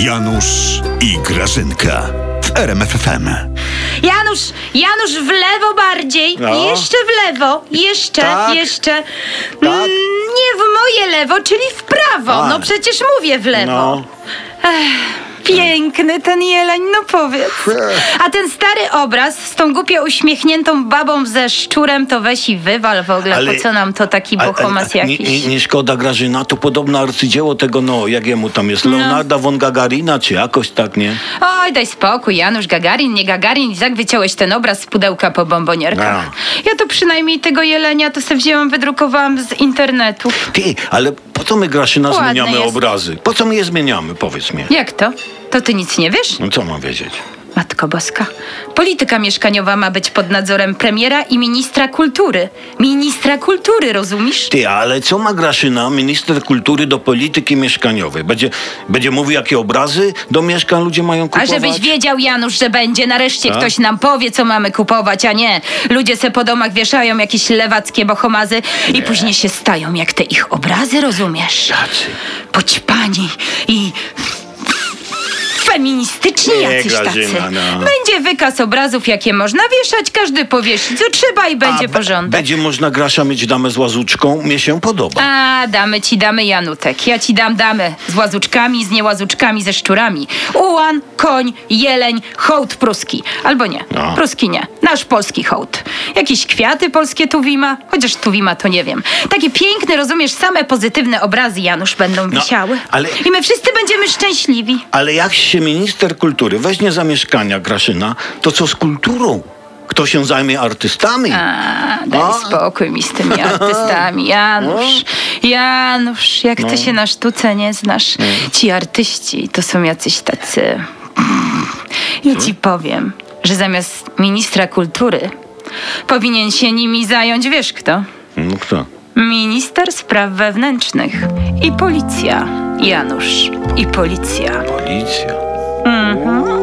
Janusz i Grażynka w RMFFM. Janusz, Janusz, w lewo bardziej. No. Jeszcze w lewo. Jeszcze, Tak. jeszcze. Mm, nie w moje lewo, czyli w prawo. A. No przecież mówię w lewo. No. Piękny ten jeleń, no powiedz. A ten stary obraz z tą głupio uśmiechniętą babą ze szczurem, to weź i wywal w ogóle. Ale- po co nam to taki bohomas ale- nie, jakiś? nie, nie szkoda Grażyna, to podobno arcydzieło tego, no jak jemu tam jest, No. Leonarda von Gagarina, czy jakoś tak, nie? Oj, daj spokój, Janusz Gagarin, nie Gagarin. I tak wyciąłeś ten obraz z pudełka po bombonierkach. No. Ja to przynajmniej tego jelenia to sobie wzięłam, wydrukowałam z internetu. Ty, ale po co my Grażyna Ładny zmieniamy jest. obrazy? Po co my je zmieniamy, powiedz mi? Jak to? To ty nic nie wiesz? No co mam wiedzieć? Matko Boska. Polityka mieszkaniowa ma być pod nadzorem premiera i ministra kultury. Ministra kultury, rozumiesz? Ty, ale co ma Graszyna, minister kultury do polityki mieszkaniowej? Będzie, będzie mówił, jakie obrazy do mieszkań ludzie mają A kupować? żebyś wiedział, Janusz, że będzie nareszcie Tak? ktoś nam powie, co mamy kupować, a nie. Ludzie se po domach wieszają jakieś lewackie bohomazy i później się stają jak te ich obrazy, rozumiesz? Tacy. Poćpani i feministyczni Nie, jacyś tacy. No. Będzie wykaz obrazów, jakie można wieszać, każdy powiesi, co trzeba i będzie A, porządek. Będzie można Grasza mieć damę z łazuczką? Mnie się podoba. A, damy ci damy Janutek. Ja ci dam damę z łazuczkami, z niełazuczkami, ze szczurami. Ułan, koń, jeleń, hołd pruski. Albo nie, No. pruski nie. Nasz polski hołd. Jakieś kwiaty polskie tuwima, chociaż tuwima to nie wiem. Takie piękne, rozumiesz, same pozytywne obrazy, Janusz, będą wisiały. ale- I my wszyscy będziemy szczęśliwi. Ale jak się minister kultury weźmie za mieszkania Graszyna, to co z kulturą? Kto się zajmie artystami? A, daj A? spokój mi z tymi artystami. Janusz, Janusz, jak No. ty się na sztuce nie znasz, ci artyści to są jacyś tacy... Ja ci powiem, że zamiast ministra kultury powinien się nimi zająć, wiesz kto? No kto? Minister spraw wewnętrznych i policja. Janusz, i policja. Policja. Mm-hmm.